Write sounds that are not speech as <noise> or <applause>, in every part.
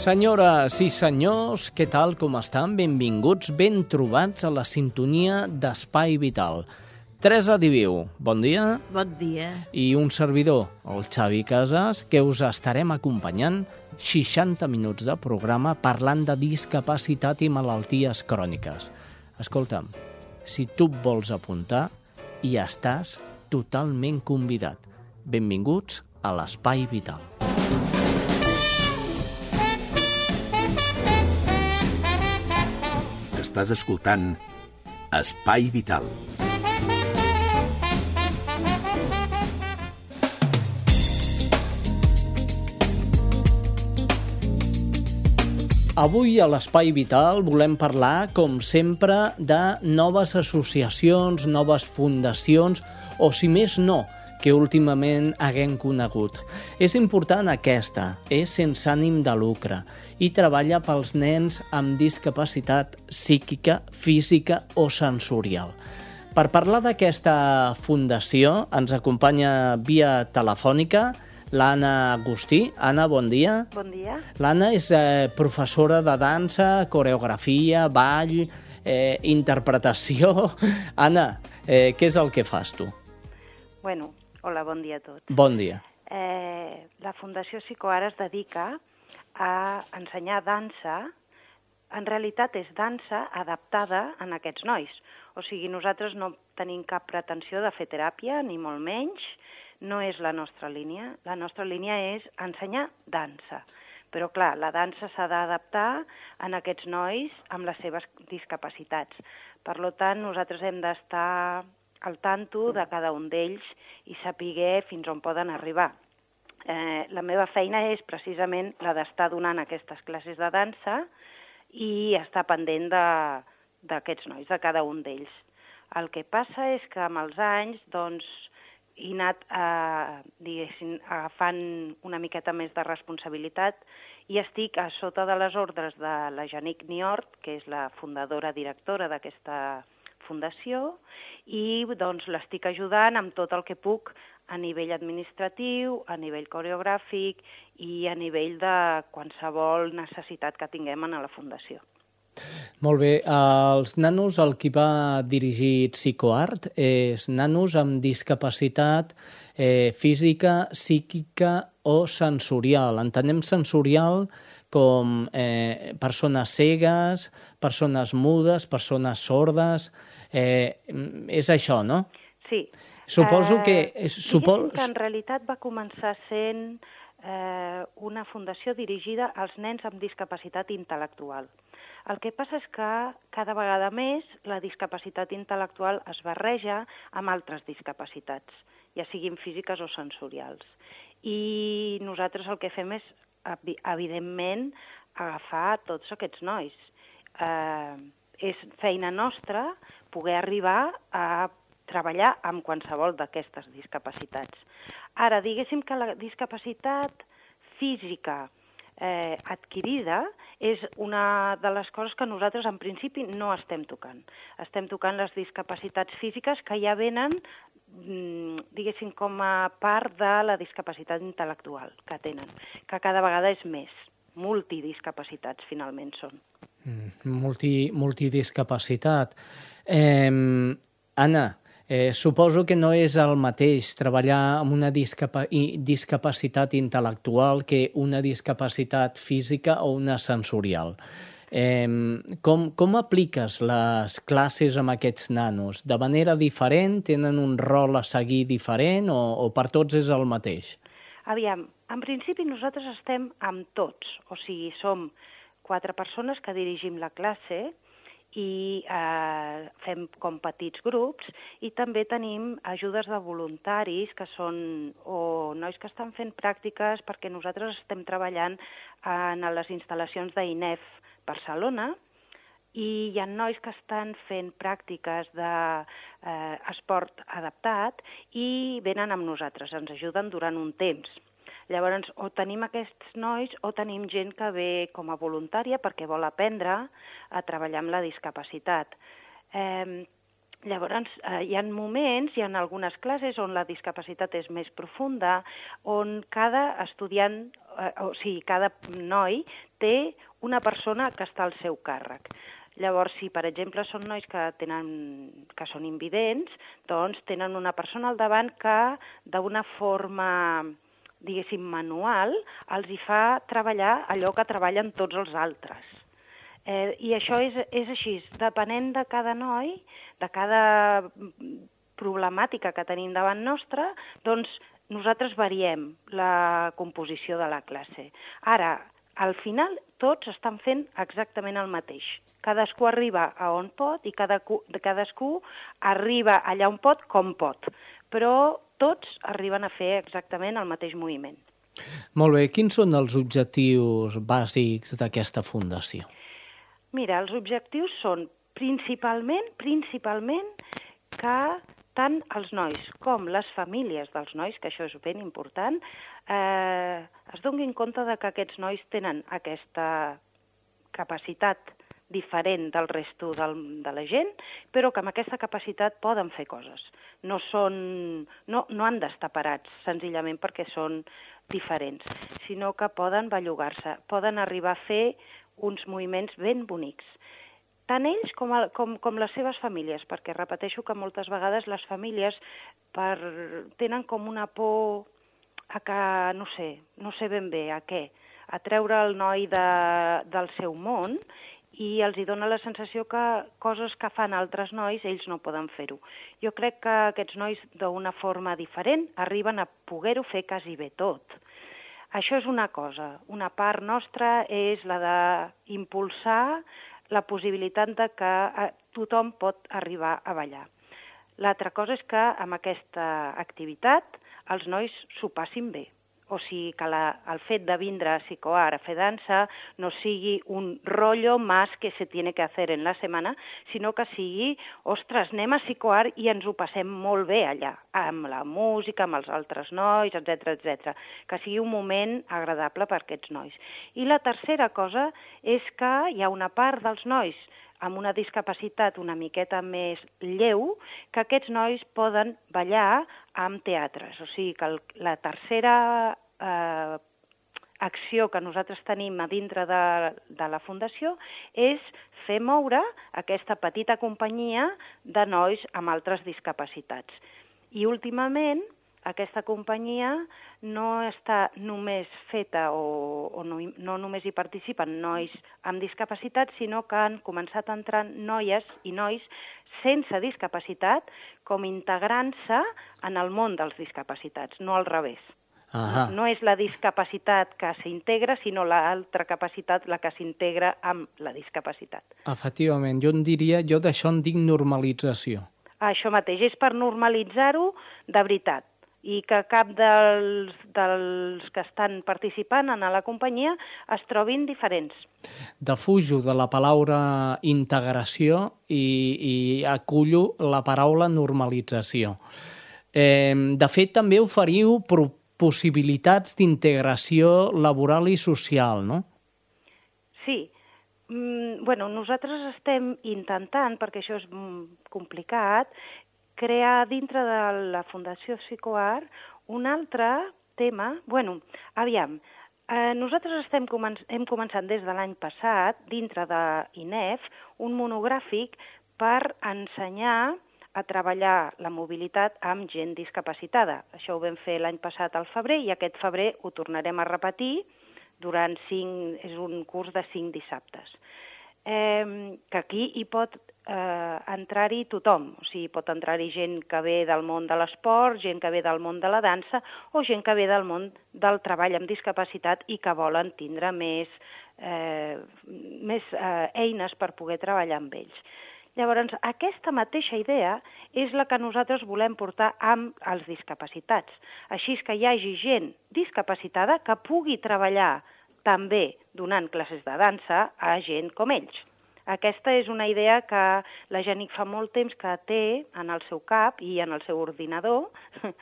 Senyores i senyors, què tal, com estan? Benvinguts, ben trobats a la sintonia d'Espai Vital. Teresa Diviu, bon dia. Bon dia. I un servidor, el Xavi Casas, que us estarem acompanyant 60 minuts de programa parlant de discapacitat i malalties cròniques. Escolta'm, si tu vols apuntar, hi estàs totalment convidat. Benvinguts a l'Espai Vital. Estàs escoltant Espai Vital. Avui a l'Espai Vital volem parlar, com sempre, de noves associacions, noves fundacions, o si més no, que últimament haguem conegut. És important aquesta, és sense ànim de lucre i treballa pels nens amb discapacitat psíquica, física o sensorial. Per parlar d'aquesta fundació ens acompanya via telefònica l'Anna Agustí. Anna, bon dia. Bon dia. L'Anna és eh, professora de dansa, coreografia, ball, eh, interpretació. <laughs> Anna, eh, què és el que fas tu? Bueno, hola, bon dia a tots. Bon dia. Eh, la Fundació Psicoara es dedica a ensenyar dansa. En realitat és dansa adaptada en aquests nois. O sigui, nosaltres no tenim cap pretensió de fer teràpia, ni molt menys, no és la nostra línia. La nostra línia és ensenyar dansa. Però, clar, la dansa s'ha d'adaptar en aquests nois amb les seves discapacitats. Per tant, nosaltres hem d'estar al tanto de cada un d'ells i saber fins on poden arribar. Eh, la meva feina és precisament la d'estar donant aquestes classes de dansa i estar pendent d'aquests nois, de cada un d'ells. El que passa és que amb els anys, doncs, he anat eh, agafant una miqueta més de responsabilitat i estic a sota de les ordres de la Janic Niort, que és la fundadora directora d'aquesta fundació, i doncs l'estic ajudant amb tot el que puc a nivell administratiu, a nivell coreogràfic i a nivell de qualsevol necessitat que tinguem a la fundació. Molt bé. Els nanos al qui va dirigir Psicoart és nanos amb discapacitat eh, física, psíquica o sensorial. Entenem sensorial com eh, persones cegues, persones mudes, persones sordes... Eh, és això, no? Sí. Suposo que... Eh, supos... que en realitat va començar sent eh, una fundació dirigida als nens amb discapacitat intel·lectual. El que passa és que cada vegada més la discapacitat intel·lectual es barreja amb altres discapacitats, ja siguin físiques o sensorials. I nosaltres el que fem és, evidentment, agafar tots aquests nois. Eh, és feina nostra poder arribar a treballar amb qualsevol d'aquestes discapacitats. Ara, diguéssim que la discapacitat física eh, adquirida és una de les coses que nosaltres en principi no estem tocant. Estem tocant les discapacitats físiques que ja venen, mm, diguéssim, com a part de la discapacitat intel·lectual que tenen, que cada vegada és més. Multidiscapacitats, finalment, són. Mm, multi, multidiscapacitat. Eh, Anna, eh, suposo que no és el mateix treballar amb una discapa discapacitat intel·lectual que una discapacitat física o una sensorial. Eh, com, com apliques les classes amb aquests nanos? De manera diferent? Tenen un rol a seguir diferent o, o per tots és el mateix? Aviam, en principi nosaltres estem amb tots, o sigui, som quatre persones que dirigim la classe i eh, fem com petits grups i també tenim ajudes de voluntaris que són o nois que estan fent pràctiques perquè nosaltres estem treballant en les instal·lacions d'INEF Barcelona i hi ha nois que estan fent pràctiques d'esport eh, adaptat i venen amb nosaltres, ens ajuden durant un temps. Llavors, o tenim aquests nois o tenim gent que ve com a voluntària perquè vol aprendre a treballar amb la discapacitat. Eh, Llavors, eh, hi ha moments, hi ha algunes classes on la discapacitat és més profunda, on cada estudiant, eh, o sigui, cada noi té una persona que està al seu càrrec. Llavors, si per exemple són nois que, tenen, que són invidents, doncs tenen una persona al davant que d'una forma diguéssim, manual, els hi fa treballar allò que treballen tots els altres. Eh, I això és, és així, depenent de cada noi, de cada problemàtica que tenim davant nostra, doncs nosaltres variem la composició de la classe. Ara, al final, tots estan fent exactament el mateix. Cadascú arriba a on pot i cada, cadascú arriba allà on pot com pot. Però tots arriben a fer exactament el mateix moviment. Molt bé. Quins són els objectius bàsics d'aquesta fundació? Mira, els objectius són principalment, principalment que tant els nois com les famílies dels nois, que això és ben important, eh, es donguin compte de que aquests nois tenen aquesta capacitat diferent del resto del, de la gent, però que amb aquesta capacitat poden fer coses. No, són, no, no han d'estar parats, senzillament perquè són diferents, sinó que poden bellugar-se, poden arribar a fer uns moviments ben bonics. Tant ells com, a, com, com les seves famílies, perquè repeteixo que moltes vegades les famílies per, tenen com una por a que, no sé, no sé ben bé a què, a treure el noi de, del seu món i els hi dona la sensació que coses que fan altres nois ells no poden fer-ho. Jo crec que aquests nois d'una forma diferent arriben a poder-ho fer quasi bé tot. Això és una cosa. Una part nostra és la d'impulsar la possibilitat de que eh, tothom pot arribar a ballar. L'altra cosa és que amb aquesta activitat els nois s'ho passin bé, o sigui que la, el fet de vindre a psicoar a fer dansa no sigui un rollo más que se tiene que hacer en la setmana, sinó que sigui, ostres, anem a psicoar i ens ho passem molt bé allà, amb la música, amb els altres nois, etc etc. que sigui un moment agradable per aquests nois. I la tercera cosa és que hi ha una part dels nois amb una discapacitat una miqueta més lleu, que aquests nois poden ballar amb teatres. O sigui que el, la tercera eh, acció que nosaltres tenim a dintre de, de la Fundació és fer moure aquesta petita companyia de nois amb altres discapacitats. I últimament aquesta companyia no està només feta o, o no, no només hi participen nois amb discapacitat, sinó que han començat a entrar noies i nois sense discapacitat com integrant-se en el món dels discapacitats, no al revés. Ahà. No és la discapacitat que s'integra, sinó l'altra capacitat la que s'integra amb la discapacitat. Efectivament, jo en diria, jo d'això en dic normalització. Això mateix, és per normalitzar-ho de veritat i que cap dels, dels que estan participant en la companyia es trobin diferents. Defujo de la paraula integració i, i acullo la paraula normalització. Eh, de fet, també oferiu possibilitats d'integració laboral i social, no? Sí. Mm, bueno, nosaltres estem intentant, perquè això és mm, complicat, crear dintre de la Fundació Psicoart un altre tema... Bueno, aviam, eh, nosaltres estem comen hem començat des de l'any passat, dintre de INEF, un monogràfic per ensenyar a treballar la mobilitat amb gent discapacitada. Això ho vam fer l'any passat al febrer i aquest febrer ho tornarem a repetir durant cinc, és un curs de cinc dissabtes. eh, que aquí hi pot eh, entrar-hi tothom, o sigui, pot entrar-hi gent que ve del món de l'esport, gent que ve del món de la dansa o gent que ve del món del treball amb discapacitat i que volen tindre més, eh, més eh, eines per poder treballar amb ells. Llavors, aquesta mateixa idea és la que nosaltres volem portar amb els discapacitats. Així és que hi hagi gent discapacitada que pugui treballar també donant classes de dansa a gent com ells. Aquesta és una idea que la Genic fa molt temps que té en el seu cap i en el seu ordinador, <laughs>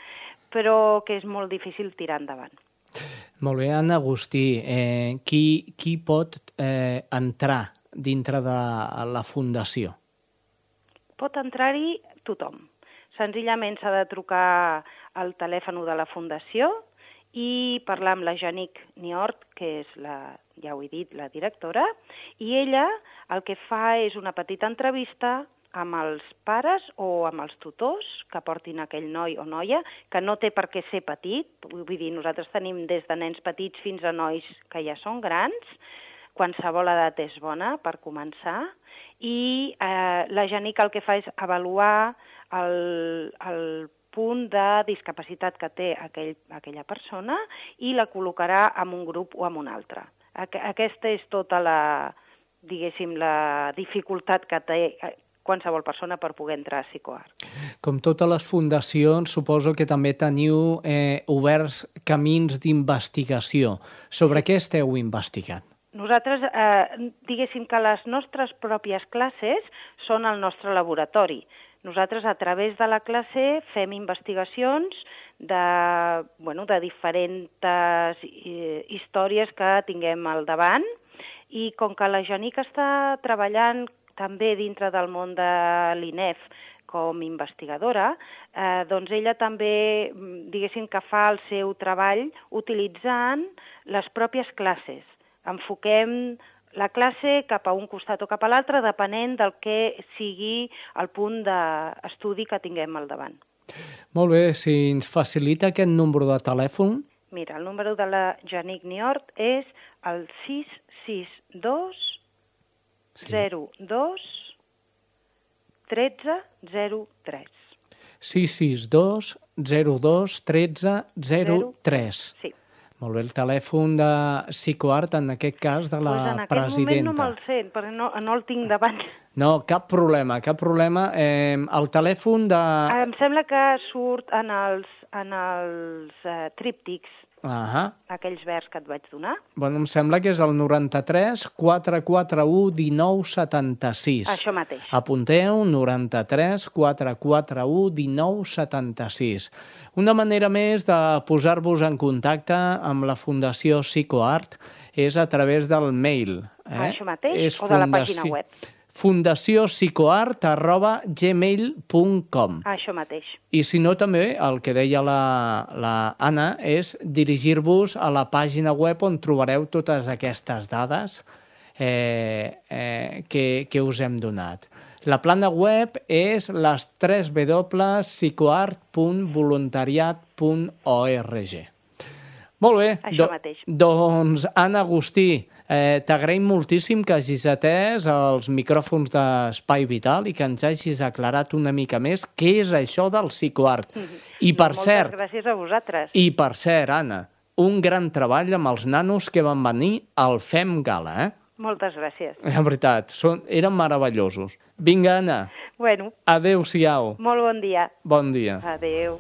però que és molt difícil tirar endavant. Molt bé, Anna Agustí, eh, qui, qui pot eh, entrar dintre de la fundació? Pot entrar-hi tothom. Senzillament s'ha de trucar al telèfon de la Fundació i parlar amb la Janic Niort, que és, la, ja ho he dit, la directora, i ella el que fa és una petita entrevista amb els pares o amb els tutors que portin aquell noi o noia, que no té per què ser petit, vull dir, nosaltres tenim des de nens petits fins a nois que ja són grans, qualsevol edat és bona per començar, i eh, la Janica el que fa és avaluar el, el punt de discapacitat que té aquell, aquella persona i la col·locarà en un grup o en un altre. Aquesta és tota la, diguéssim, la dificultat que té eh, qualsevol persona per poder entrar a Psicoart. Com totes les fundacions, suposo que també teniu eh, oberts camins d'investigació. Sobre què esteu investigant? Nosaltres, eh, diguéssim que les nostres pròpies classes són el nostre laboratori. Nosaltres, a través de la classe, fem investigacions de, bueno, de diferents eh, històries que tinguem al davant. I com que la Janica està treballant també dintre del món de l'INEF com investigadora, eh, doncs ella també, diguéssim que fa el seu treball utilitzant les pròpies classes. Enfoquem la classe cap a un costat o cap a l'altre, depenent del que sigui el punt d'estudi que tinguem al davant. Molt bé, si ens facilita aquest número de telèfon... Mira, el número de la Janic Niort és el 662 sí. 02 13 03. 662 02 13 03. Sí. Molt bé, el telèfon de Psicoart, en aquest cas, de la pues en aquest presidenta. moment no me'l sé, perquè no, no el tinc davant. No, cap problema, cap problema. Eh, el telèfon de... Em sembla que surt en els, en els eh, tríptics, -huh. aquells verds que et vaig donar. Bueno, em sembla que és el 93 441 19 76. Això mateix. Apunteu, 93 441 19 76. Una manera més de posar-vos en contacte amb la Fundació Psicoart és a través del mail. Eh? Això mateix, és o de la pàgina web fundaciopsicoart arroba gmail.com Això mateix. I si no, també el que deia la, la Anna és dirigir-vos a la pàgina web on trobareu totes aquestes dades eh, eh, que, que us hem donat. La plana web és les 3 www.psicoart.voluntariat.org. Molt bé. Això do, mateix. Doncs, Anna Agustí, eh, t'agraïm moltíssim que hagis atès els micròfons d'Espai Vital i que ens hagis aclarat una mica més què és això del psicoart. Mm -hmm. I per Moltes cert... gràcies a vosaltres. I per cert, Anna, un gran treball amb els nanos que van venir al FEM Gala, eh? Moltes gràcies. <laughs> En veritat, són, eren meravellosos. Vinga, Anna. Bueno. Adéu-siau. Molt bon dia. Bon dia. Adéu.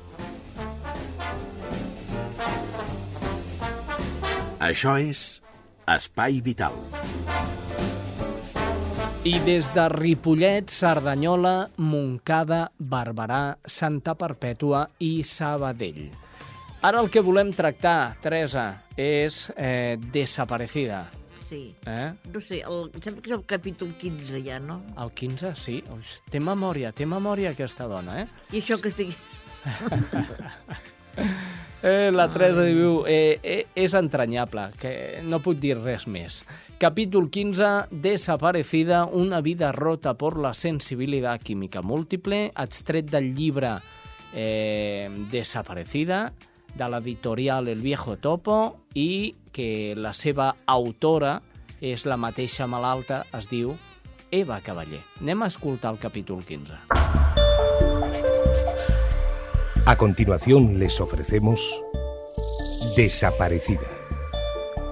Això és Espai Vital. I des de Ripollet, Cerdanyola, Montcada, Barberà, Santa Perpètua i Sabadell. Ara el que volem tractar, Teresa, és eh, Desaparecida. Sí. Eh? No sé, el, em sembla que és el capítol 15 ja, no? El 15, sí. Ui, té memòria, té memòria aquesta dona, eh? I això que estic... <laughs> Eh, la Teresa diu, eh, eh, és entranyable, que no puc dir res més. Capítol 15, Desaparecida, una vida rota por la sensibilitat química múltiple, extret del llibre eh, Desaparecida, de l'editorial El Viejo Topo, i que la seva autora és la mateixa malalta, es diu Eva Cavaller. Anem a escoltar el capítol 15. A continuación les ofrecemos Desaparecida,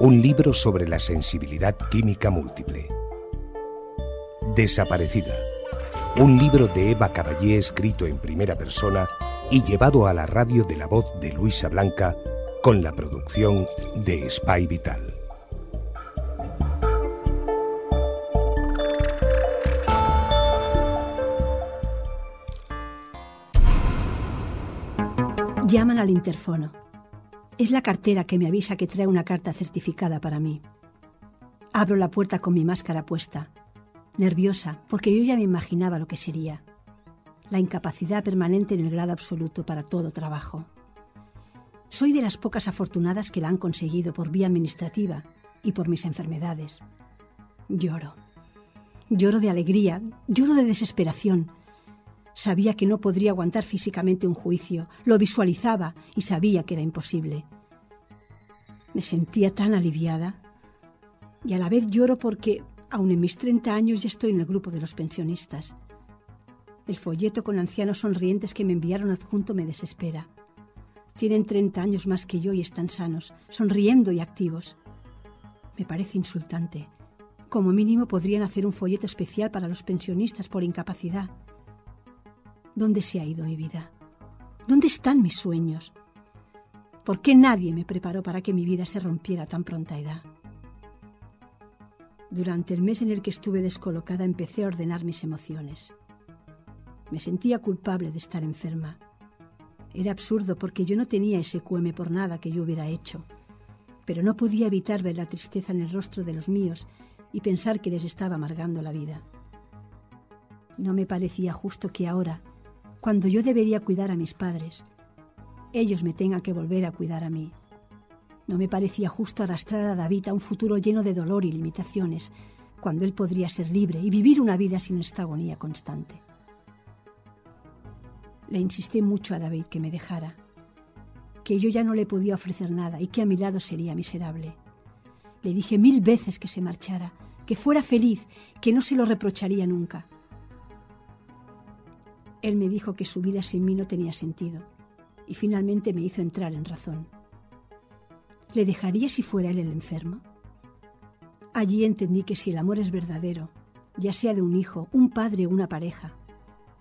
un libro sobre la sensibilidad química múltiple. Desaparecida, un libro de Eva Caballé escrito en primera persona y llevado a la radio de la voz de Luisa Blanca con la producción de Spy Vital. Llaman al interfono. Es la cartera que me avisa que trae una carta certificada para mí. Abro la puerta con mi máscara puesta, nerviosa, porque yo ya me imaginaba lo que sería. La incapacidad permanente en el grado absoluto para todo trabajo. Soy de las pocas afortunadas que la han conseguido por vía administrativa y por mis enfermedades. Lloro. Lloro de alegría, lloro de desesperación, Sabía que no podría aguantar físicamente un juicio, lo visualizaba y sabía que era imposible. Me sentía tan aliviada y a la vez lloro porque, aun en mis 30 años, ya estoy en el grupo de los pensionistas. El folleto con ancianos sonrientes que me enviaron adjunto me desespera. Tienen 30 años más que yo y están sanos, sonriendo y activos. Me parece insultante. Como mínimo podrían hacer un folleto especial para los pensionistas por incapacidad. ¿Dónde se ha ido mi vida? ¿Dónde están mis sueños? ¿Por qué nadie me preparó para que mi vida se rompiera tan pronta edad? Durante el mes en el que estuve descolocada empecé a ordenar mis emociones. Me sentía culpable de estar enferma. Era absurdo porque yo no tenía ese cueme por nada que yo hubiera hecho, pero no podía evitar ver la tristeza en el rostro de los míos y pensar que les estaba amargando la vida. No me parecía justo que ahora, cuando yo debería cuidar a mis padres, ellos me tengan que volver a cuidar a mí. No me parecía justo arrastrar a David a un futuro lleno de dolor y limitaciones, cuando él podría ser libre y vivir una vida sin esta agonía constante. Le insistí mucho a David que me dejara, que yo ya no le podía ofrecer nada y que a mi lado sería miserable. Le dije mil veces que se marchara, que fuera feliz, que no se lo reprocharía nunca. Él me dijo que su vida sin mí no tenía sentido y finalmente me hizo entrar en razón. ¿Le dejaría si fuera él el enfermo? Allí entendí que si el amor es verdadero, ya sea de un hijo, un padre o una pareja,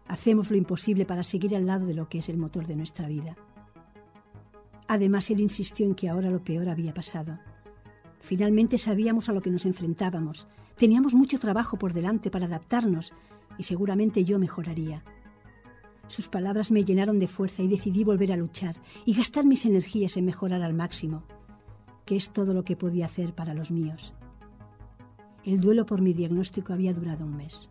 hacemos lo imposible para seguir al lado de lo que es el motor de nuestra vida. Además, él insistió en que ahora lo peor había pasado. Finalmente sabíamos a lo que nos enfrentábamos. Teníamos mucho trabajo por delante para adaptarnos y seguramente yo mejoraría. Sus palabras me llenaron de fuerza y decidí volver a luchar y gastar mis energías en mejorar al máximo, que es todo lo que podía hacer para los míos. El duelo por mi diagnóstico había durado un mes.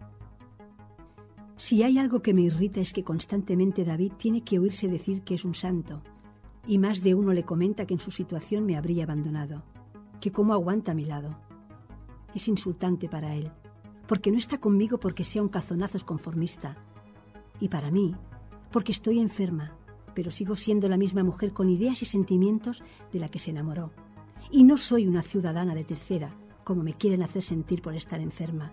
Si hay algo que me irrita es que constantemente David tiene que oírse decir que es un santo, y más de uno le comenta que en su situación me habría abandonado, que cómo aguanta a mi lado. Es insultante para él, porque no está conmigo porque sea un calzonazos conformista, y para mí, porque estoy enferma, pero sigo siendo la misma mujer con ideas y sentimientos de la que se enamoró. Y no soy una ciudadana de tercera, como me quieren hacer sentir por estar enferma.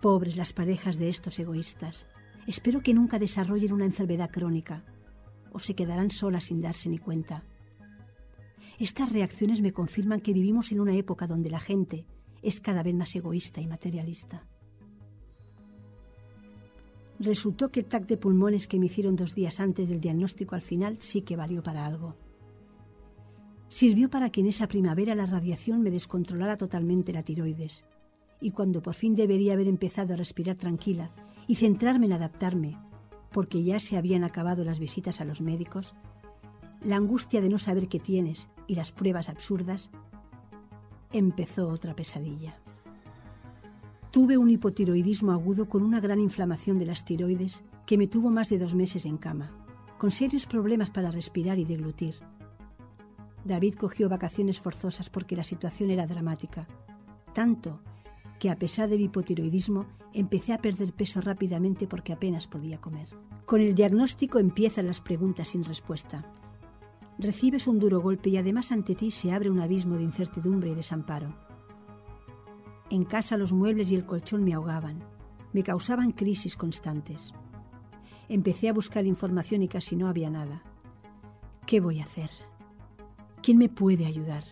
Pobres las parejas de estos egoístas. Espero que nunca desarrollen una enfermedad crónica o se quedarán solas sin darse ni cuenta. Estas reacciones me confirman que vivimos en una época donde la gente es cada vez más egoísta y materialista. Resultó que el TAC de pulmones que me hicieron dos días antes del diagnóstico al final sí que valió para algo. Sirvió para que en esa primavera la radiación me descontrolara totalmente la tiroides. Y cuando por fin debería haber empezado a respirar tranquila y centrarme en adaptarme, porque ya se habían acabado las visitas a los médicos, la angustia de no saber qué tienes y las pruebas absurdas, empezó otra pesadilla. Tuve un hipotiroidismo agudo con una gran inflamación de las tiroides que me tuvo más de dos meses en cama, con serios problemas para respirar y deglutir. David cogió vacaciones forzosas porque la situación era dramática, tanto que a pesar del hipotiroidismo empecé a perder peso rápidamente porque apenas podía comer. Con el diagnóstico empiezan las preguntas sin respuesta. Recibes un duro golpe y además ante ti se abre un abismo de incertidumbre y desamparo. En casa los muebles y el colchón me ahogaban, me causaban crisis constantes. Empecé a buscar información y casi no había nada. ¿Qué voy a hacer? ¿Quién me puede ayudar?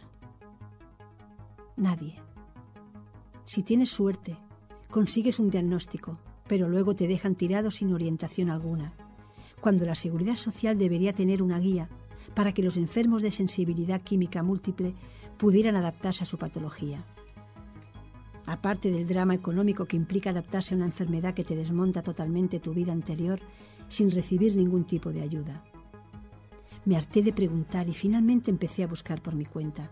Nadie. Si tienes suerte, consigues un diagnóstico, pero luego te dejan tirado sin orientación alguna, cuando la seguridad social debería tener una guía para que los enfermos de sensibilidad química múltiple pudieran adaptarse a su patología. Aparte del drama económico que implica adaptarse a una enfermedad que te desmonta totalmente tu vida anterior sin recibir ningún tipo de ayuda. Me harté de preguntar y finalmente empecé a buscar por mi cuenta.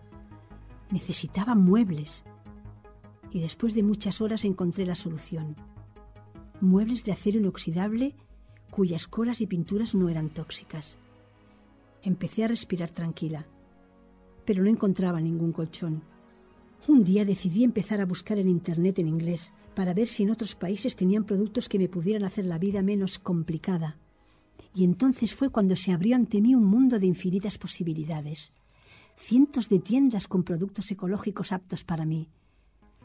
Necesitaba muebles. Y después de muchas horas encontré la solución. Muebles de acero inoxidable cuyas colas y pinturas no eran tóxicas. Empecé a respirar tranquila, pero no encontraba ningún colchón. Un día decidí empezar a buscar en Internet en inglés para ver si en otros países tenían productos que me pudieran hacer la vida menos complicada. Y entonces fue cuando se abrió ante mí un mundo de infinitas posibilidades. Cientos de tiendas con productos ecológicos aptos para mí.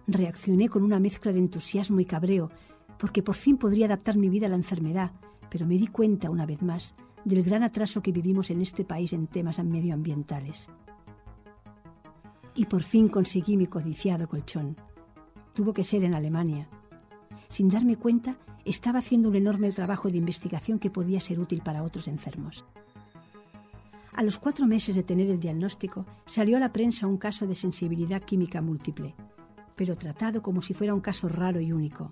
Reaccioné con una mezcla de entusiasmo y cabreo, porque por fin podría adaptar mi vida a la enfermedad, pero me di cuenta una vez más del gran atraso que vivimos en este país en temas medioambientales. Y por fin conseguí mi codiciado colchón. Tuvo que ser en Alemania. Sin darme cuenta, estaba haciendo un enorme trabajo de investigación que podía ser útil para otros enfermos. A los cuatro meses de tener el diagnóstico, salió a la prensa un caso de sensibilidad química múltiple, pero tratado como si fuera un caso raro y único.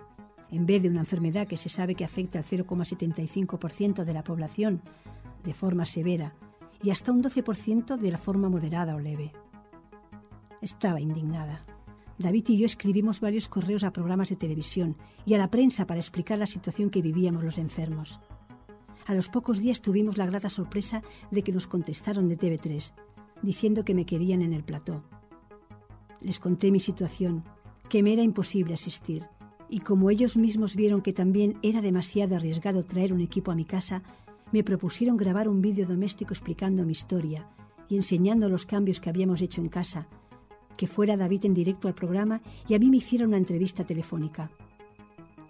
En vez de una enfermedad que se sabe que afecta al 0,75% de la población de forma severa y hasta un 12% de la forma moderada o leve. Estaba indignada. David y yo escribimos varios correos a programas de televisión y a la prensa para explicar la situación que vivíamos los enfermos. A los pocos días tuvimos la grata sorpresa de que nos contestaron de TV3, diciendo que me querían en el plató. Les conté mi situación, que me era imposible asistir, y como ellos mismos vieron que también era demasiado arriesgado traer un equipo a mi casa, me propusieron grabar un vídeo doméstico explicando mi historia y enseñando los cambios que habíamos hecho en casa, que fuera David en directo al programa y a mí me hiciera una entrevista telefónica.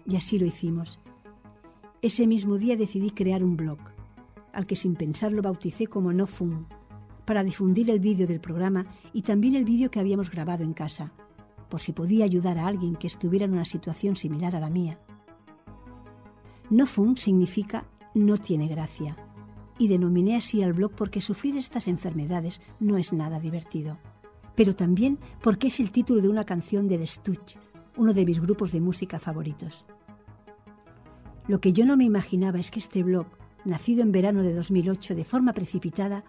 Y así lo hicimos. Ese mismo día decidí crear un blog, al que sin pensarlo bauticé como No Fun, para difundir el vídeo del programa y también el vídeo que habíamos grabado en casa, por si podía ayudar a alguien que estuviera en una situación similar a la mía. No Fun significa no tiene gracia, y denominé así al blog porque sufrir estas enfermedades no es nada divertido pero también porque es el título de una canción de The Stooges, uno de mis grupos de música favoritos. Lo que yo no me imaginaba es que este blog, nacido en verano de 2008 de forma precipitada,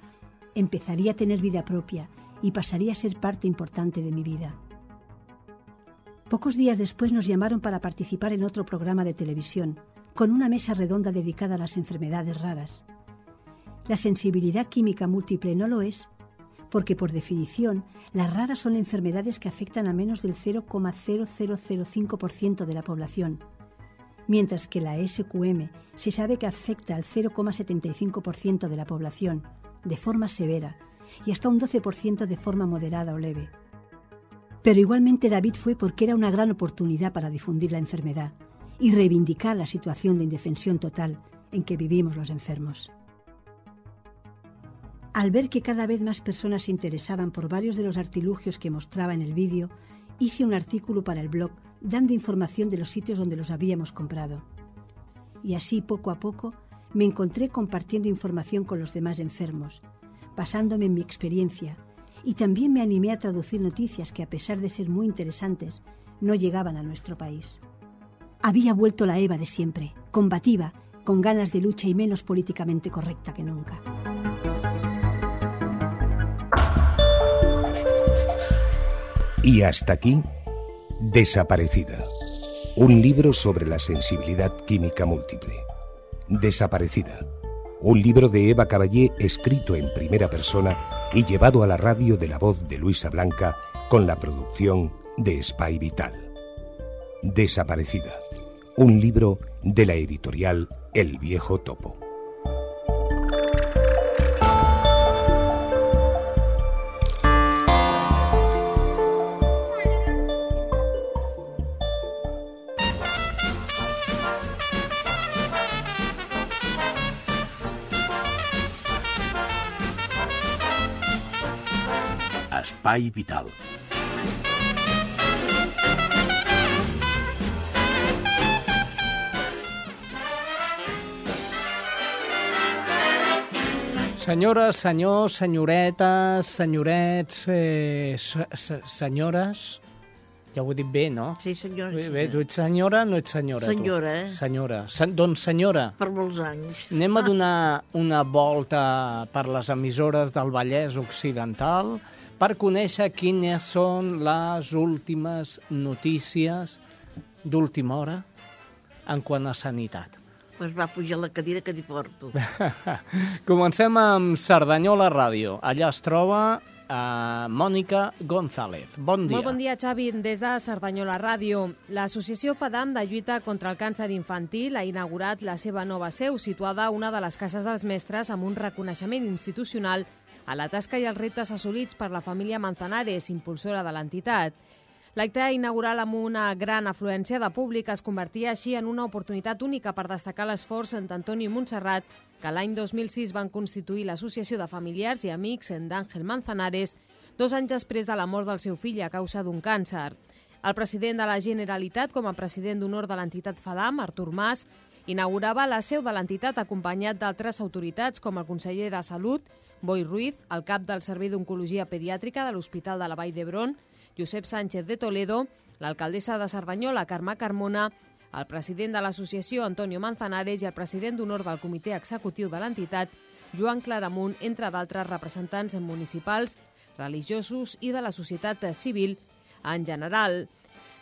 empezaría a tener vida propia y pasaría a ser parte importante de mi vida. Pocos días después nos llamaron para participar en otro programa de televisión, con una mesa redonda dedicada a las enfermedades raras. La sensibilidad química múltiple no lo es porque por definición las raras son enfermedades que afectan a menos del 0,0005% de la población, mientras que la SQM se sabe que afecta al 0,75% de la población de forma severa y hasta un 12% de forma moderada o leve. Pero igualmente David fue porque era una gran oportunidad para difundir la enfermedad y reivindicar la situación de indefensión total en que vivimos los enfermos. Al ver que cada vez más personas se interesaban por varios de los artilugios que mostraba en el vídeo, hice un artículo para el blog dando información de los sitios donde los habíamos comprado. Y así, poco a poco, me encontré compartiendo información con los demás enfermos, basándome en mi experiencia, y también me animé a traducir noticias que, a pesar de ser muy interesantes, no llegaban a nuestro país. Había vuelto la Eva de siempre, combativa, con ganas de lucha y menos políticamente correcta que nunca. Y hasta aquí, Desaparecida. Un libro sobre la sensibilidad química múltiple. Desaparecida. Un libro de Eva Caballé escrito en primera persona y llevado a la radio de la voz de Luisa Blanca con la producción de Spy Vital. Desaparecida. Un libro de la editorial El Viejo Topo. Espai Vital. Senyores, senyors, senyoretes, senyorets, eh, se se senyores... Ja ho he dit bé, no? Sí, senyor. Bé, sí. bé, tu ets senyora no ets senyora? tu? Senyora, eh? Senyora. Sen doncs, senyora, Per molts anys. anem a <laughs> donar una volta per les emissores del Vallès Occidental per conèixer quines són les últimes notícies d'última hora en quant a sanitat. Pues va pujar la cadira que t'hi porto. <laughs> Comencem amb Cerdanyola Ràdio. Allà es troba eh, Mònica González. Bon dia. Molt bon dia, Xavi. Des de Cerdanyola Ràdio. L'Associació FADAM de lluita contra el càncer infantil ha inaugurat la seva nova seu, situada a una de les cases dels mestres amb un reconeixement institucional a la tasca i els reptes assolits per la família Manzanares, impulsora de l'entitat. L'acte inaugural amb una gran afluència de públic es convertia així en una oportunitat única per destacar l'esforç d'Antoni Montserrat, que l'any 2006 van constituir l'Associació de Familiars i Amics d'Àngel Manzanares, dos anys després de la mort del seu fill a causa d'un càncer. El president de la Generalitat, com a president d'honor de l'entitat FADAM, Artur Mas, inaugurava la seu de l'entitat acompanyat d'altres autoritats com el conseller de Salut, Boi Ruiz, el cap del Servei d'Oncologia Pediàtrica de l'Hospital de la Vall d'Hebron, Josep Sánchez de Toledo, l'alcaldessa de Cerdanyola, Carme Carmona, el president de l'associació, Antonio Manzanares, i el president d'honor del comitè executiu de l'entitat, Joan Claramunt, entre d'altres representants municipals, religiosos i de la societat civil en general.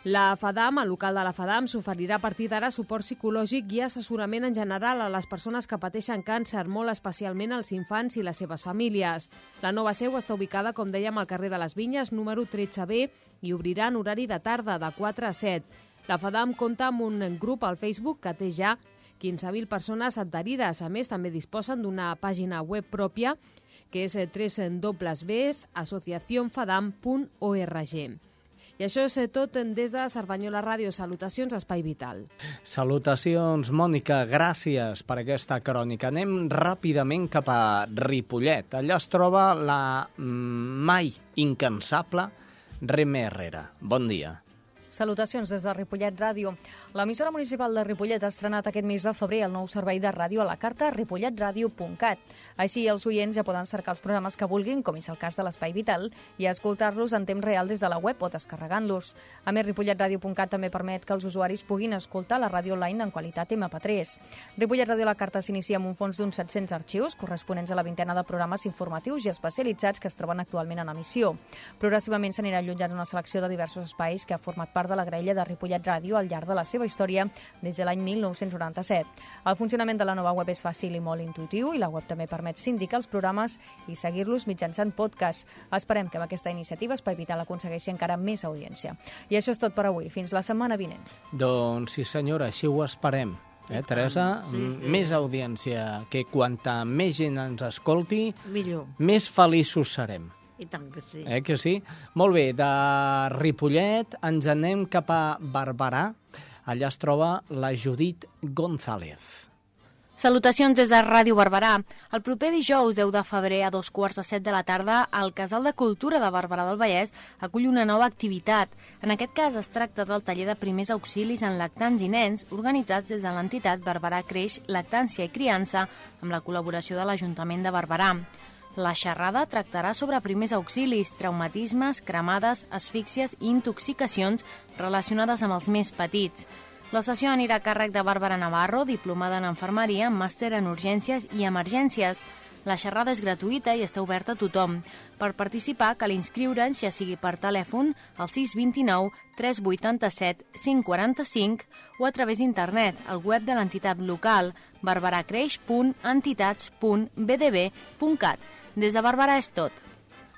La FADAM, el local de la FADAM, s'oferirà a partir d'ara suport psicològic i assessorament en general a les persones que pateixen càncer, molt especialment als infants i les seves famílies. La nova seu està ubicada, com dèiem, al carrer de les Vinyes, número 13B, i obrirà en horari de tarda, de 4 a 7. La FADAM compta amb un grup al Facebook que té ja 15.000 persones adherides. A més, també disposen d'una pàgina web pròpia que és www.associacionfadam.org. I això és tot des de Cerdanyola Ràdio. Salutacions, Espai Vital. Salutacions, Mònica, gràcies per aquesta crònica. Anem ràpidament cap a Ripollet. Allà es troba la mm, mai incansable Reme Herrera. Bon dia. Salutacions des de Ripollet Ràdio. L'emissora municipal de Ripollet ha estrenat aquest mes de febrer el nou servei de ràdio a la carta ripolletradio.cat. Així, els oients ja poden cercar els programes que vulguin, com és el cas de l'Espai Vital, i escoltar-los en temps real des de la web o descarregant-los. A més, ripolletradio.cat també permet que els usuaris puguin escoltar la ràdio online en qualitat MP3. Ripollet Ràdio a la carta s'inicia amb un fons d'uns 700 arxius corresponents a la vintena de programes informatius i especialitzats que es troben actualment en emissió. Progressivament s'anirà allotjant una selecció de diversos espais que ha format part de la graella de Ripollet Ràdio al llarg de la seva història des de l'any 1997. El funcionament de la nova web és fàcil i molt intuitiu i la web també permet sindicar els programes i seguir-los mitjançant podcast. Esperem que amb aquesta iniciativa Espai Vital aconsegueixi encara més audiència. I això és tot per avui. Fins la setmana vinent. Doncs sí, senyora, així ho esperem. Eh, Teresa, sí, sí. més audiència, que quanta més gent ens escolti, Millor. més feliços serem. I tant que sí. Eh que sí? Molt bé, de Ripollet ens anem cap a Barberà. Allà es troba la Judit González. Salutacions des de Ràdio Barberà. El proper dijous 10 de febrer a dos quarts de set de la tarda, el Casal de Cultura de Barberà del Vallès acull una nova activitat. En aquest cas es tracta del taller de primers auxilis en lactants i nens organitzats des de l'entitat Barberà Creix Lactància i Criança amb la col·laboració de l'Ajuntament de Barberà. La xerrada tractarà sobre primers auxilis, traumatismes, cremades, asfíxies i intoxicacions relacionades amb els més petits. La sessió anirà a càrrec de Bàrbara Navarro, diplomada en enfermeria, màster en urgències i emergències. La xerrada és gratuïta i està oberta a tothom. Per participar cal inscriure's, ja sigui per telèfon, al 629 387 545 o a través d'internet, al web de l'entitat local barbaracreix.entitats.bdb.cat. Des de Bàrbara és tot.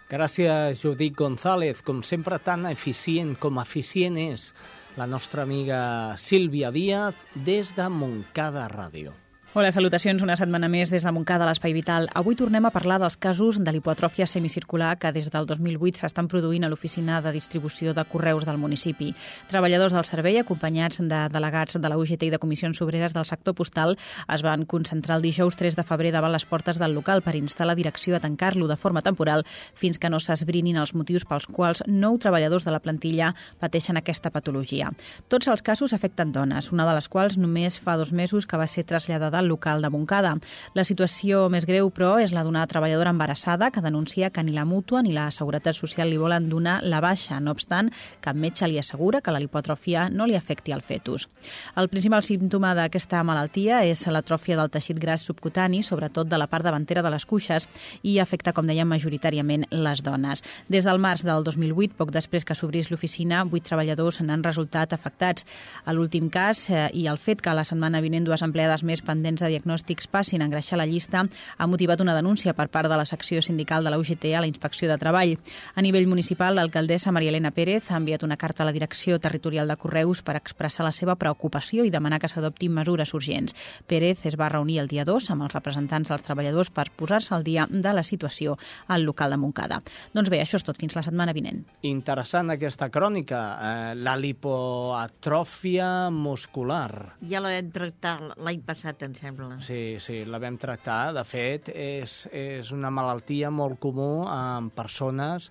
Gràcies, Judit González, com sempre tan eficient com eficient és la nostra amiga Sílvia Díaz des de Montcada Ràdio. Hola, salutacions una setmana més des de Montcada, l'Espai Vital. Avui tornem a parlar dels casos de l'hipotròfia semicircular que des del 2008 s'estan produint a l'oficina de distribució de correus del municipi. Treballadors del servei, acompanyats de delegats de la UGT i de comissions obreres del sector postal, es van concentrar el dijous 3 de febrer davant les portes del local per instar la direcció a tancar-lo de forma temporal fins que no s'esbrinin els motius pels quals nou treballadors de la plantilla pateixen aquesta patologia. Tots els casos afecten dones, una de les quals només fa dos mesos que va ser traslladada al local de Montcada. La situació més greu, però, és la d'una treballadora embarassada que denuncia que ni la mútua ni la Seguretat Social li volen donar la baixa. No obstant, cap metge li assegura que la lipotròfia no li afecti al fetus. El principal símptoma d'aquesta malaltia és l'atròfia del teixit gras subcutani, sobretot de la part davantera de les cuixes, i afecta, com dèiem, majoritàriament les dones. Des del març del 2008, poc després que s'obrís l'oficina, vuit treballadors n'han resultat afectats. A l'últim cas, eh, i el fet que la setmana vinent dues empleades més pendents pendents de diagnòstics passin a engreixar la llista ha motivat una denúncia per part de la secció sindical de la UGT a la Inspecció de Treball. A nivell municipal, l'alcaldessa Maria Elena Pérez ha enviat una carta a la Direcció Territorial de Correus per expressar la seva preocupació i demanar que s'adoptin mesures urgents. Pérez es va reunir el dia 2 amb els representants dels treballadors per posar-se al dia de la situació al local de Montcada. Doncs bé, això és tot. Fins la setmana vinent. Interessant aquesta crònica. Eh, la lipoatròfia muscular. Ja la vam tractar l'any passat, em sembla. Sí, sí, la vam tractar. De fet, és, és una malaltia molt comú en persones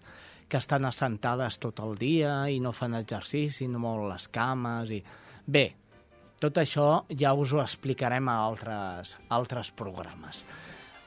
que estan assentades tot el dia i no fan exercici, no molt les cames. I... Bé, tot això ja us ho explicarem a altres, altres programes.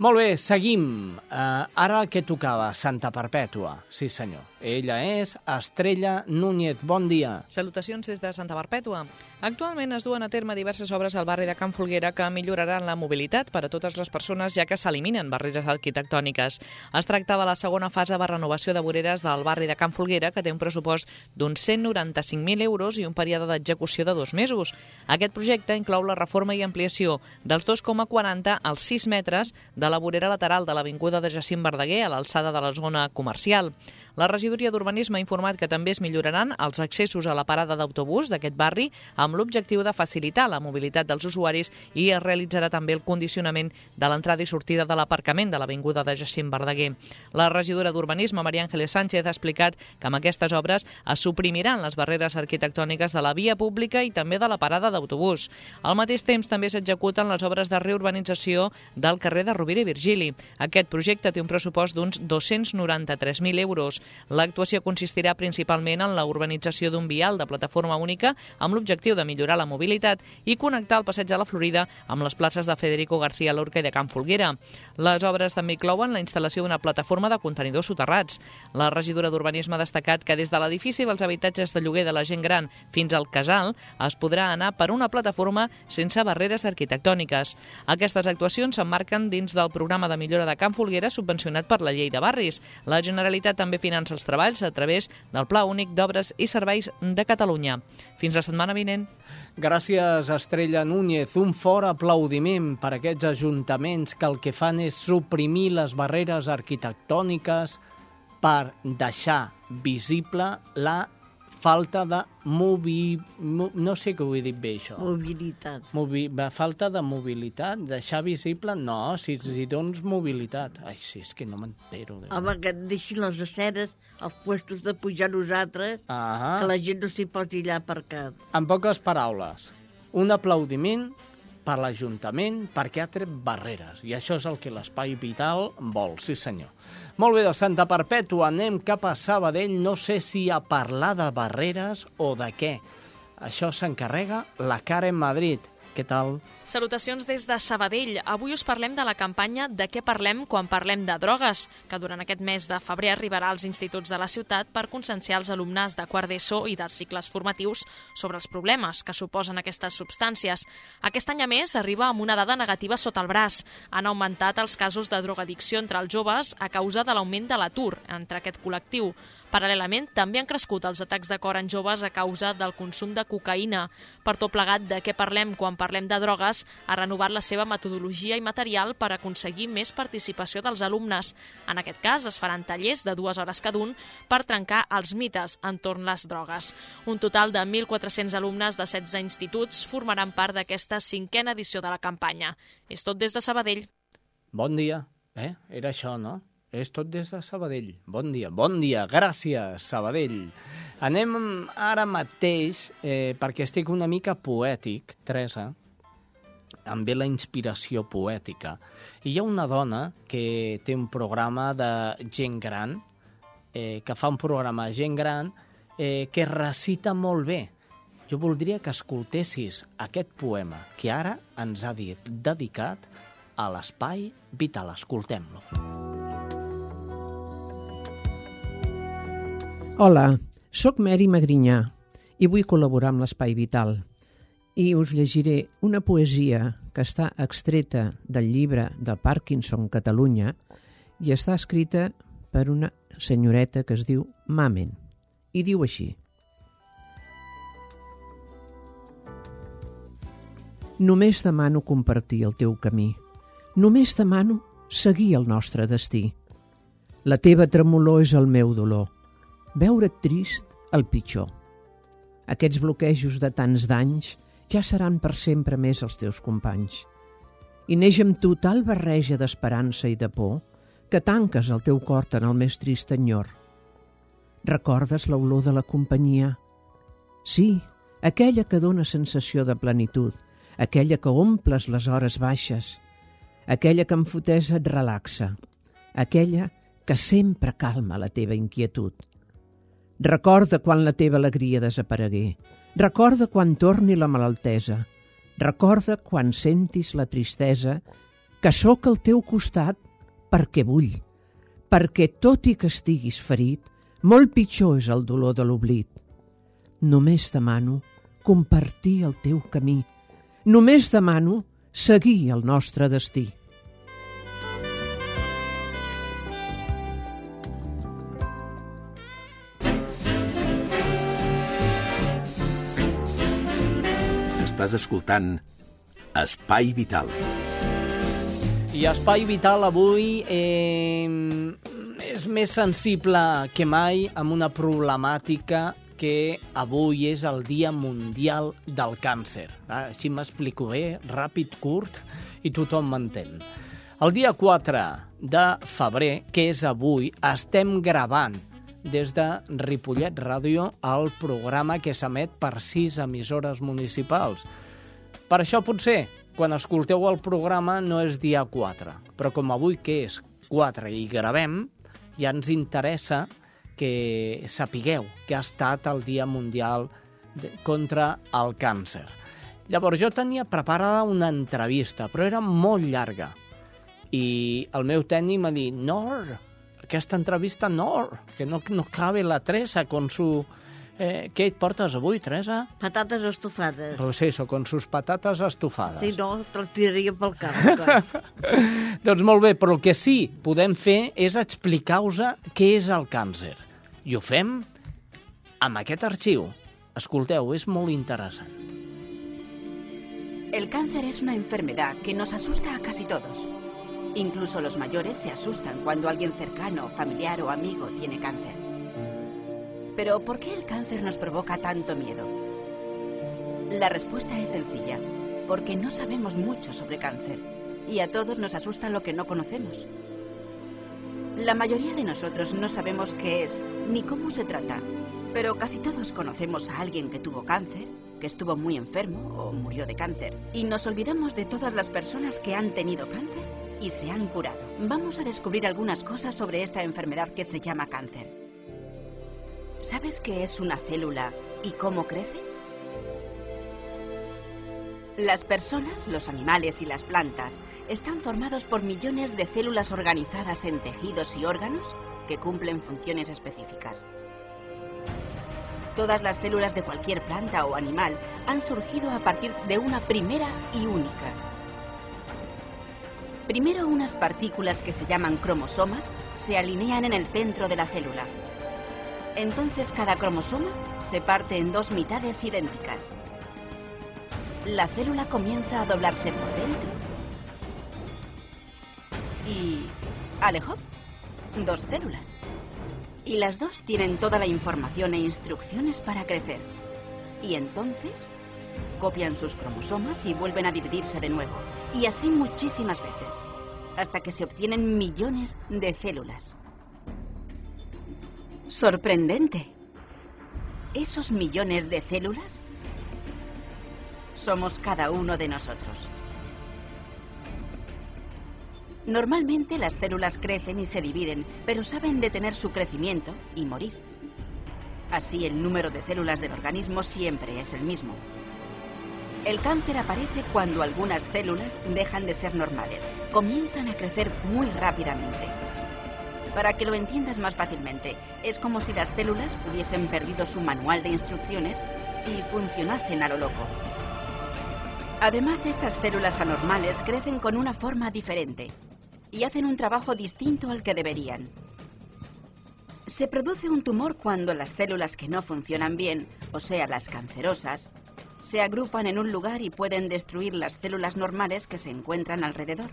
Molt bé, seguim. Uh, ara què tocava? Santa Perpètua. Sí, senyor. Ella és Estrella Núñez. Bon dia. Salutacions des de Santa Perpètua. Actualment es duen a terme diverses obres al barri de Can Folguera que milloraran la mobilitat per a totes les persones ja que s'eliminen barreres arquitectòniques. Es tractava la segona fase de renovació de voreres del barri de Can Folguera que té un pressupost d'uns 195.000 euros i un període d'execució de dos mesos. Aquest projecte inclou la reforma i ampliació dels 2,40 als 6 metres de la vorera lateral de l'Avinguda de Jacint Verdaguer a l'alçada de la zona comercial. La regidoria d'Urbanisme ha informat que també es milloraran els accessos a la parada d'autobús d'aquest barri amb l'objectiu de facilitar la mobilitat dels usuaris i es realitzarà també el condicionament de l'entrada i sortida de l'aparcament de l'Avinguda de Jacint Verdaguer. La regidora d'Urbanisme, Maria Ángeles Sánchez, ha explicat que amb aquestes obres es suprimiran les barreres arquitectòniques de la via pública i també de la parada d'autobús. Al mateix temps també s'executen les obres de reurbanització del carrer de Rovira i Virgili. Aquest projecte té un pressupost d'uns 293.000 euros. L'actuació consistirà principalment en la urbanització d'un vial de plataforma única amb l'objectiu de millorar la mobilitat i connectar el passeig de la Florida amb les places de Federico García Lorca i de Can Folguera. Les obres també inclouen la instal·lació d'una plataforma de contenidors soterrats. La regidora d'Urbanisme ha destacat que des de l'edifici dels habitatges de lloguer de la gent gran fins al casal es podrà anar per una plataforma sense barreres arquitectòniques. Aquestes actuacions s'emmarquen dins del programa de millora de Can Folguera subvencionat per la llei de barris. La Generalitat també finança els treballs a través del Pla Únic d'Obres i Serveis de Catalunya. Fins la setmana vinent. Gràcies, Estrella Núñez. Un fort aplaudiment per aquests ajuntaments que el que fan és suprimir les barreres arquitectòniques per deixar visible la falta de movi... Mo, no sé què ho he dit bé, això. Mobilitat. Movi, falta de mobilitat, deixar visible... No, si, si dones mobilitat... Ai, sí, és que no m'entero. Home, que et deixin les aceres, els puestos de pujar nosaltres, ah que la gent no s'hi posi allà aparcat. En poques paraules, un aplaudiment per l'Ajuntament perquè ha tret barreres. I això és el que l'Espai Vital vol, sí senyor. Molt bé, de Santa Perpètua anem cap a Sabadell. No sé si a parlar de barreres o de què. Això s'encarrega la Karen Madrid. Què tal? Salutacions des de Sabadell. Avui us parlem de la campanya De què parlem quan parlem de drogues, que durant aquest mes de febrer arribarà als instituts de la ciutat per conscienciar els alumnes de quart d'ESO i dels cicles formatius sobre els problemes que suposen aquestes substàncies. Aquest any, a més, arriba amb una dada negativa sota el braç. Han augmentat els casos de drogadicció entre els joves a causa de l'augment de l'atur entre aquest col·lectiu. Paral·lelament, també han crescut els atacs de cor en joves a causa del consum de cocaïna. Per tot plegat, de què parlem quan parlem de drogues, ha renovat la seva metodologia i material per aconseguir més participació dels alumnes. En aquest cas, es faran tallers de dues hores cada un per trencar els mites entorn les drogues. Un total de 1.400 alumnes de 16 instituts formaran part d'aquesta cinquena edició de la campanya. És tot des de Sabadell. Bon dia. Eh? Era això, no? És tot des de Sabadell. Bon dia, bon dia, gràcies, Sabadell. Anem ara mateix, eh, perquè estic una mica poètic, Teresa, em ve la inspiració poètica. I hi ha una dona que té un programa de gent gran, eh, que fa un programa de gent gran, eh, que recita molt bé. Jo voldria que escoltessis aquest poema que ara ens ha dit, dedicat a l'espai vital. Escoltem-lo. Hola, sóc Mary Magrinyà i vull col·laborar amb l'Espai Vital. I us llegiré una poesia que està extreta del llibre de Parkinson Catalunya i està escrita per una senyoreta que es diu Mamen. I diu així. Només demano compartir el teu camí. Només demano seguir el nostre destí. La teva tremolor és el meu dolor Veure't trist, el pitjor. Aquests bloquejos de tants danys ja seran per sempre més els teus companys. I neix amb tu tal barreja d'esperança i de por que tanques el teu cor en el més trist enyor. Recordes l'olor de la companyia? Sí, aquella que dóna sensació de plenitud, aquella que omples les hores baixes, aquella que amb fotesa et relaxa, aquella que sempre calma la teva inquietud. Recorda quan la teva alegria desaparegué. Recorda quan torni la malaltesa. Recorda quan sentis la tristesa que sóc al teu costat perquè vull. Perquè tot i que estiguis ferit, molt pitjor és el dolor de l'oblit. Només demano compartir el teu camí. Només demano seguir el nostre destí. Estàs escoltant Espai Vital. I Espai Vital avui eh, és més sensible que mai amb una problemàtica que avui és el Dia Mundial del Càncer. Ah, així m'explico bé, ràpid, curt, i tothom m'entén. El dia 4 de febrer, que és avui, estem gravant des de Ripollet Ràdio el programa que s'emet per sis emissores municipals. Per això potser, quan escolteu el programa no és dia 4, però com avui que és 4 i gravem, ja ens interessa que sapigueu que ha estat el Dia Mundial contra el Càncer. Llavors jo tenia preparada una entrevista, però era molt llarga. I el meu tècnic m'ha dit, Nor, aquesta entrevista no, que no, no cabe la Teresa con su... Eh, què et portes avui, Teresa? Patates estofades. Pues eso, con sus patates estofades. Si no, te'l tiraria pel cap. <laughs> doncs molt bé, però el que sí podem fer és explicar-vos què és el càncer. I ho fem amb aquest arxiu. Escolteu, es molt interessant. El cáncer es una enfermedad que nos asusta a casi todos. Incluso los mayores se asustan cuando alguien cercano, familiar o amigo tiene cáncer. Pero ¿por qué el cáncer nos provoca tanto miedo? La respuesta es sencilla, porque no sabemos mucho sobre cáncer y a todos nos asusta lo que no conocemos. La mayoría de nosotros no sabemos qué es ni cómo se trata, pero casi todos conocemos a alguien que tuvo cáncer, que estuvo muy enfermo o murió de cáncer, y nos olvidamos de todas las personas que han tenido cáncer y se han curado. Vamos a descubrir algunas cosas sobre esta enfermedad que se llama cáncer. ¿Sabes qué es una célula y cómo crece? Las personas, los animales y las plantas están formados por millones de células organizadas en tejidos y órganos que cumplen funciones específicas. Todas las células de cualquier planta o animal han surgido a partir de una primera y única, Primero unas partículas que se llaman cromosomas se alinean en el centro de la célula. Entonces cada cromosoma se parte en dos mitades idénticas. La célula comienza a doblarse por dentro. Y... Alejó. Dos células. Y las dos tienen toda la información e instrucciones para crecer. Y entonces copian sus cromosomas y vuelven a dividirse de nuevo. Y así muchísimas veces. Hasta que se obtienen millones de células. Sorprendente. Esos millones de células somos cada uno de nosotros. Normalmente las células crecen y se dividen, pero saben detener su crecimiento y morir. Así el número de células del organismo siempre es el mismo. El cáncer aparece cuando algunas células dejan de ser normales, comienzan a crecer muy rápidamente. Para que lo entiendas más fácilmente, es como si las células hubiesen perdido su manual de instrucciones y funcionasen a lo loco. Además, estas células anormales crecen con una forma diferente y hacen un trabajo distinto al que deberían. Se produce un tumor cuando las células que no funcionan bien, o sea, las cancerosas, se agrupan en un lugar y pueden destruir las células normales que se encuentran alrededor.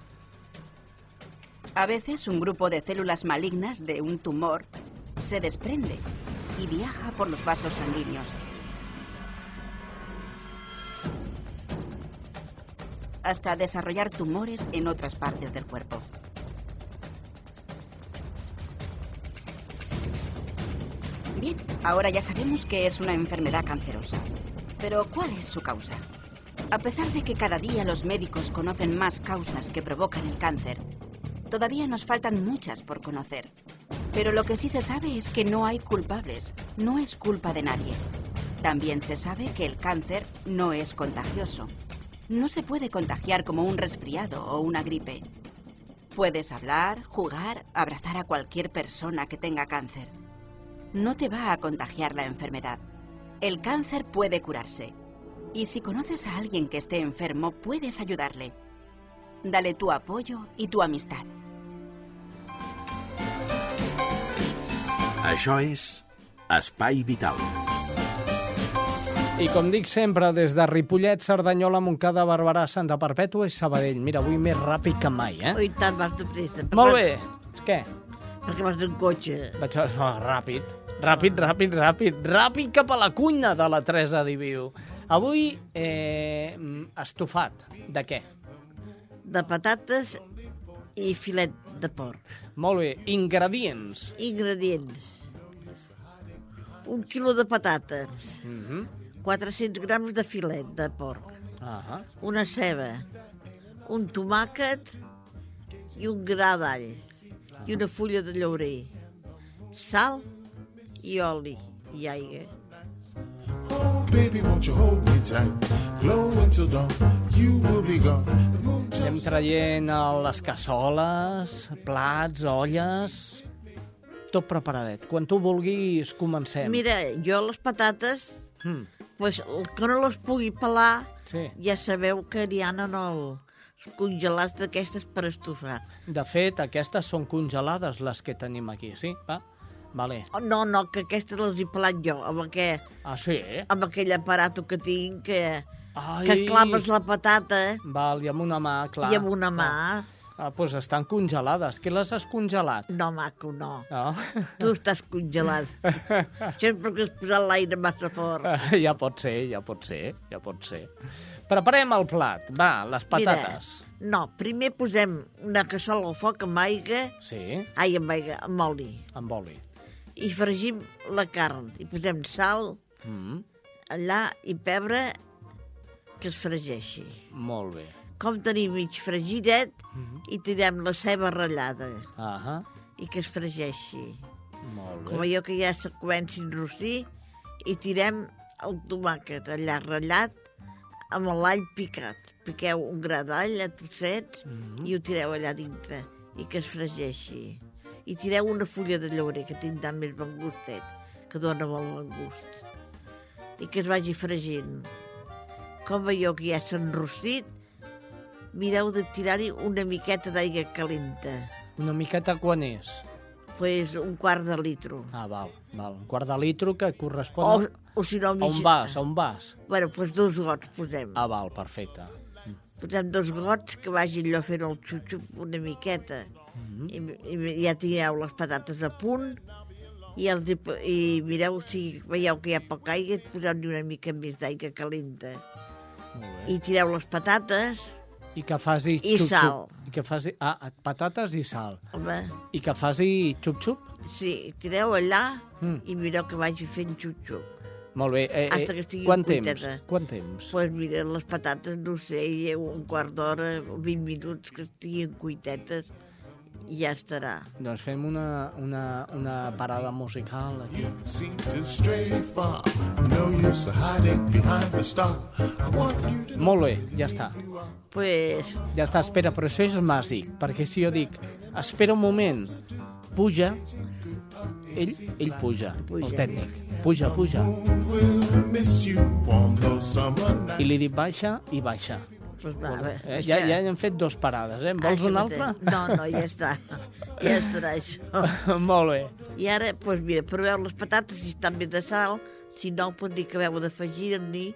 A veces un grupo de células malignas de un tumor se desprende y viaja por los vasos sanguíneos. hasta desarrollar tumores en otras partes del cuerpo. Bien, ahora ya sabemos que es una enfermedad cancerosa. Pero ¿cuál es su causa? A pesar de que cada día los médicos conocen más causas que provocan el cáncer, todavía nos faltan muchas por conocer. Pero lo que sí se sabe es que no hay culpables, no es culpa de nadie. También se sabe que el cáncer no es contagioso. No se puede contagiar como un resfriado o una gripe. Puedes hablar, jugar, abrazar a cualquier persona que tenga cáncer. No te va a contagiar la enfermedad. El cáncer puede curarse. Y si conoces a alguien que esté enfermo, puedes ayudarle. Dale tu apoyo y tu amistad. Això és Espai Vital. I com dic sempre, des de Ripollet, Cerdanyola, Montcada, Barberà, Santa Perpètua i Sabadell. Mira, avui més ràpid que mai, eh? Ui, tant vas de pressa. Molt bé. Què? Perquè vas en cotxe. Vaig a... Oh, ràpid. Ràpid, ràpid, ràpid. Ràpid cap a la cuina de la Teresa Diviu. Avui, eh, estofat. De què? De patates i filet de porc. Molt bé. Ingredients. Ingredients. Un quilo de patates. Mm -hmm. 400 grams de filet de porc. Uh -huh. Una ceba. Un tomàquet i un gra d'all. I una fulla de llaurer. Sal i oli i aigua. Baby, won't you hold me tight? Glow until dawn, you will be gone. Anem traient eh, les cassoles, plats, olles... Tot preparadet. Quan tu vulguis, comencem. Mira, jo les patates, Mm. pues, el que no les pugui pelar, Sí. ja sabeu que n'hi ha en el congelats d'aquestes per estofar. De fet, aquestes són congelades, les que tenim aquí, sí? Va? Vale. Oh, no, no, que aquestes les he pelat jo, amb, aquell, Ah, sí? amb aquell aparato que tinc, que, Ai. que claves la patata Val, i amb una mà, clar. i amb una mà. Ah, doncs estan congelades. Qui les has congelat? No, maco, no. No? Tu estàs congelat. <laughs> És perquè has posat l'aire massa fort. <laughs> ja pot ser, ja pot ser, ja pot ser. Preparem el plat. Va, les patates. Mira, no, primer posem una cassola al foc amb aigua, Sí, ai, amb aigua, amb oli, amb oli. I fregim la carn. I posem sal, Mm, allà, i pebre, que es fregeixi. molt bé. Com tenim mig fregidet, Mhm. i tirem la ceba ratllada, Ahà, i que es fregeixi. molt Com bé. allò que ja se comenci a enrossir, i tirem el tomàquet allà ratllat amb l'all picat. Piqueu un gra d'all a trossets Mhm. i ho tireu allà dintre i que es fregeixi. I tireu una fulla de llaurer que tindrà més bon gustet, que dona molt bon gust. I que es vagi fregint. Com veieu que ja s'ha enrossit, mireu de tirar-hi una miqueta d'aigua calenta. Una miqueta quan és? pues, un quart de litro. Ah, val, val. Un quart de litro que correspon... O, o si no, A un vas, a un vas. Bueno, doncs dos gots posem. Ah, val, perfecte. Posem dos gots que vagin allò fent el xup-xup una miqueta. Mhm. I, I ja tingueu les patates a punt i, els, i mireu si veieu que hi ha poca aigua, poseu-hi una mica més d'aigua calenta. I tireu les patates I que faci... I xup-xup. sal. I que faci... Ah, patates i sal. Home, I que faci xup-xup? sí, tireu allà Mm. i mireu que vagi fent xup-xup. Molt bé. Eh, Hasta eh, que estigui quant cuiteta. temps? Quant temps? pues mira, les patates, no sé, un quart d'hora o 20 minuts que estiguin cuitetes i ja estarà. Doncs fem una, una, una parada musical aquí. Seem to stray far. No use of hiding behind the star. I want you to Molt bé, ja està. Pues, Ja està, espera, però això és màgic, perquè si jo dic, espera un moment, puja, ell, ell puja, el tècnic, puja, puja. I li dic baixa i baixa. pues va, Eh, ja, ja hem fet dos parades, eh? En vols Això una altra? No, no, ja està. <laughs> Ja estarà això. <laughs> Molt bé. I ara, doncs mira, proveu les patates si estan bé de sal, si no, pot dir que veu d'afegir-n'hi,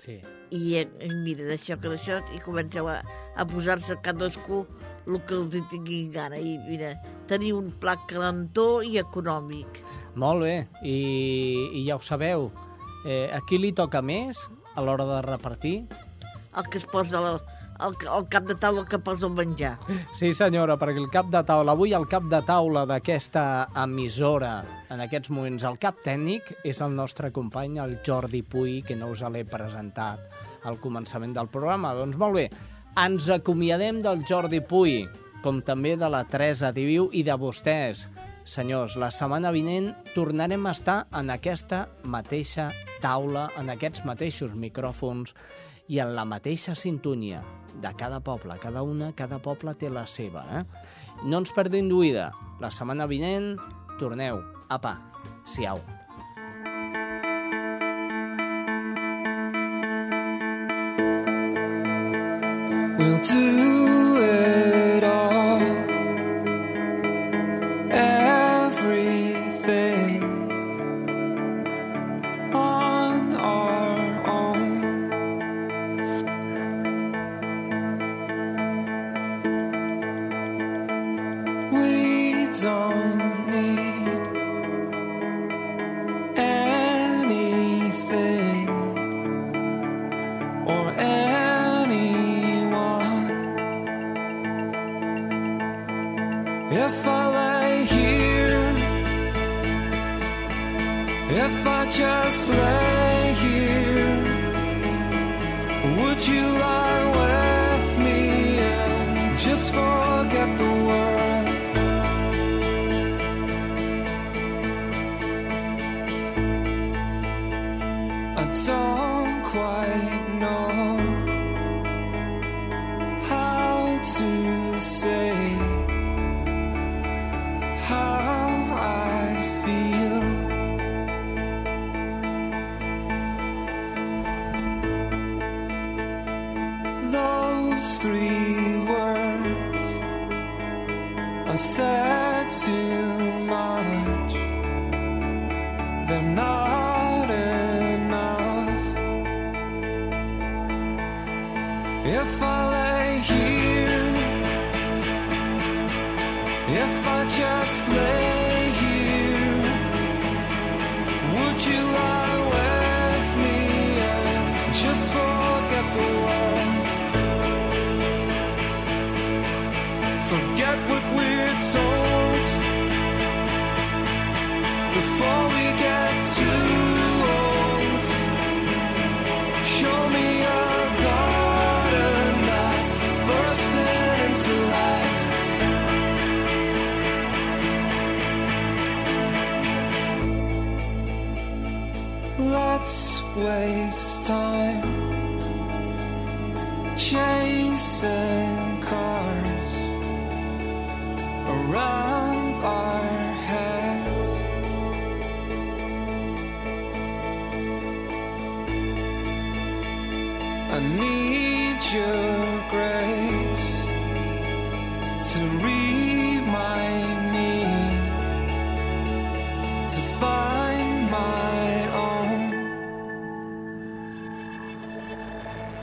Sí. i eh, mira, d'això que d'això, i comenceu a, a posar-se cadascú el que els tingui gana. I mira, tenir un plat calentó i econòmic. Molt bé, I, i ja ho sabeu, eh, a qui li toca més a l'hora de repartir? El que es posa al, al, al cap de taula que posa el menjar. Sí, senyora, perquè el cap de taula, avui el cap de taula d'aquesta emissora, en aquests moments, el cap tècnic és el nostre company, el Jordi Puy, que no us l'he presentat al començament del programa. Doncs molt bé, ens acomiadem del Jordi Puy, com també de la Teresa Diviu i de vostès. Senyors, la setmana vinent tornarem a estar en aquesta mateixa taula, en aquests mateixos micròfons i en la mateixa sintonia de cada poble. Cada una, cada poble té la seva. Eh? No ens perdin d'oïda. La setmana vinent torneu. Apa, siau. We'll do Three words. Are said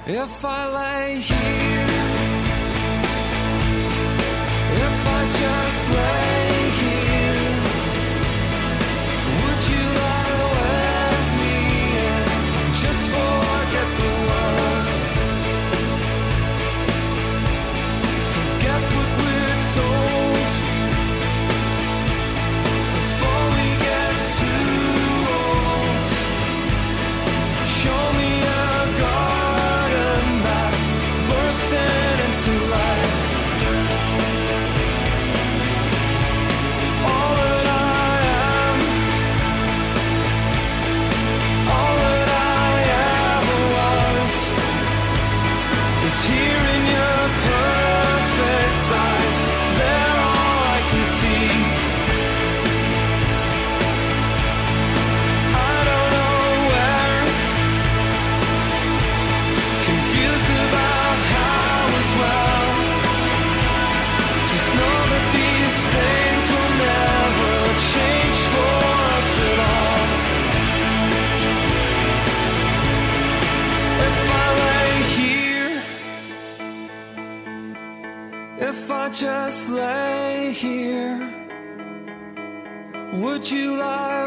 If I lay here, if I just lay. lay here? Would you lie?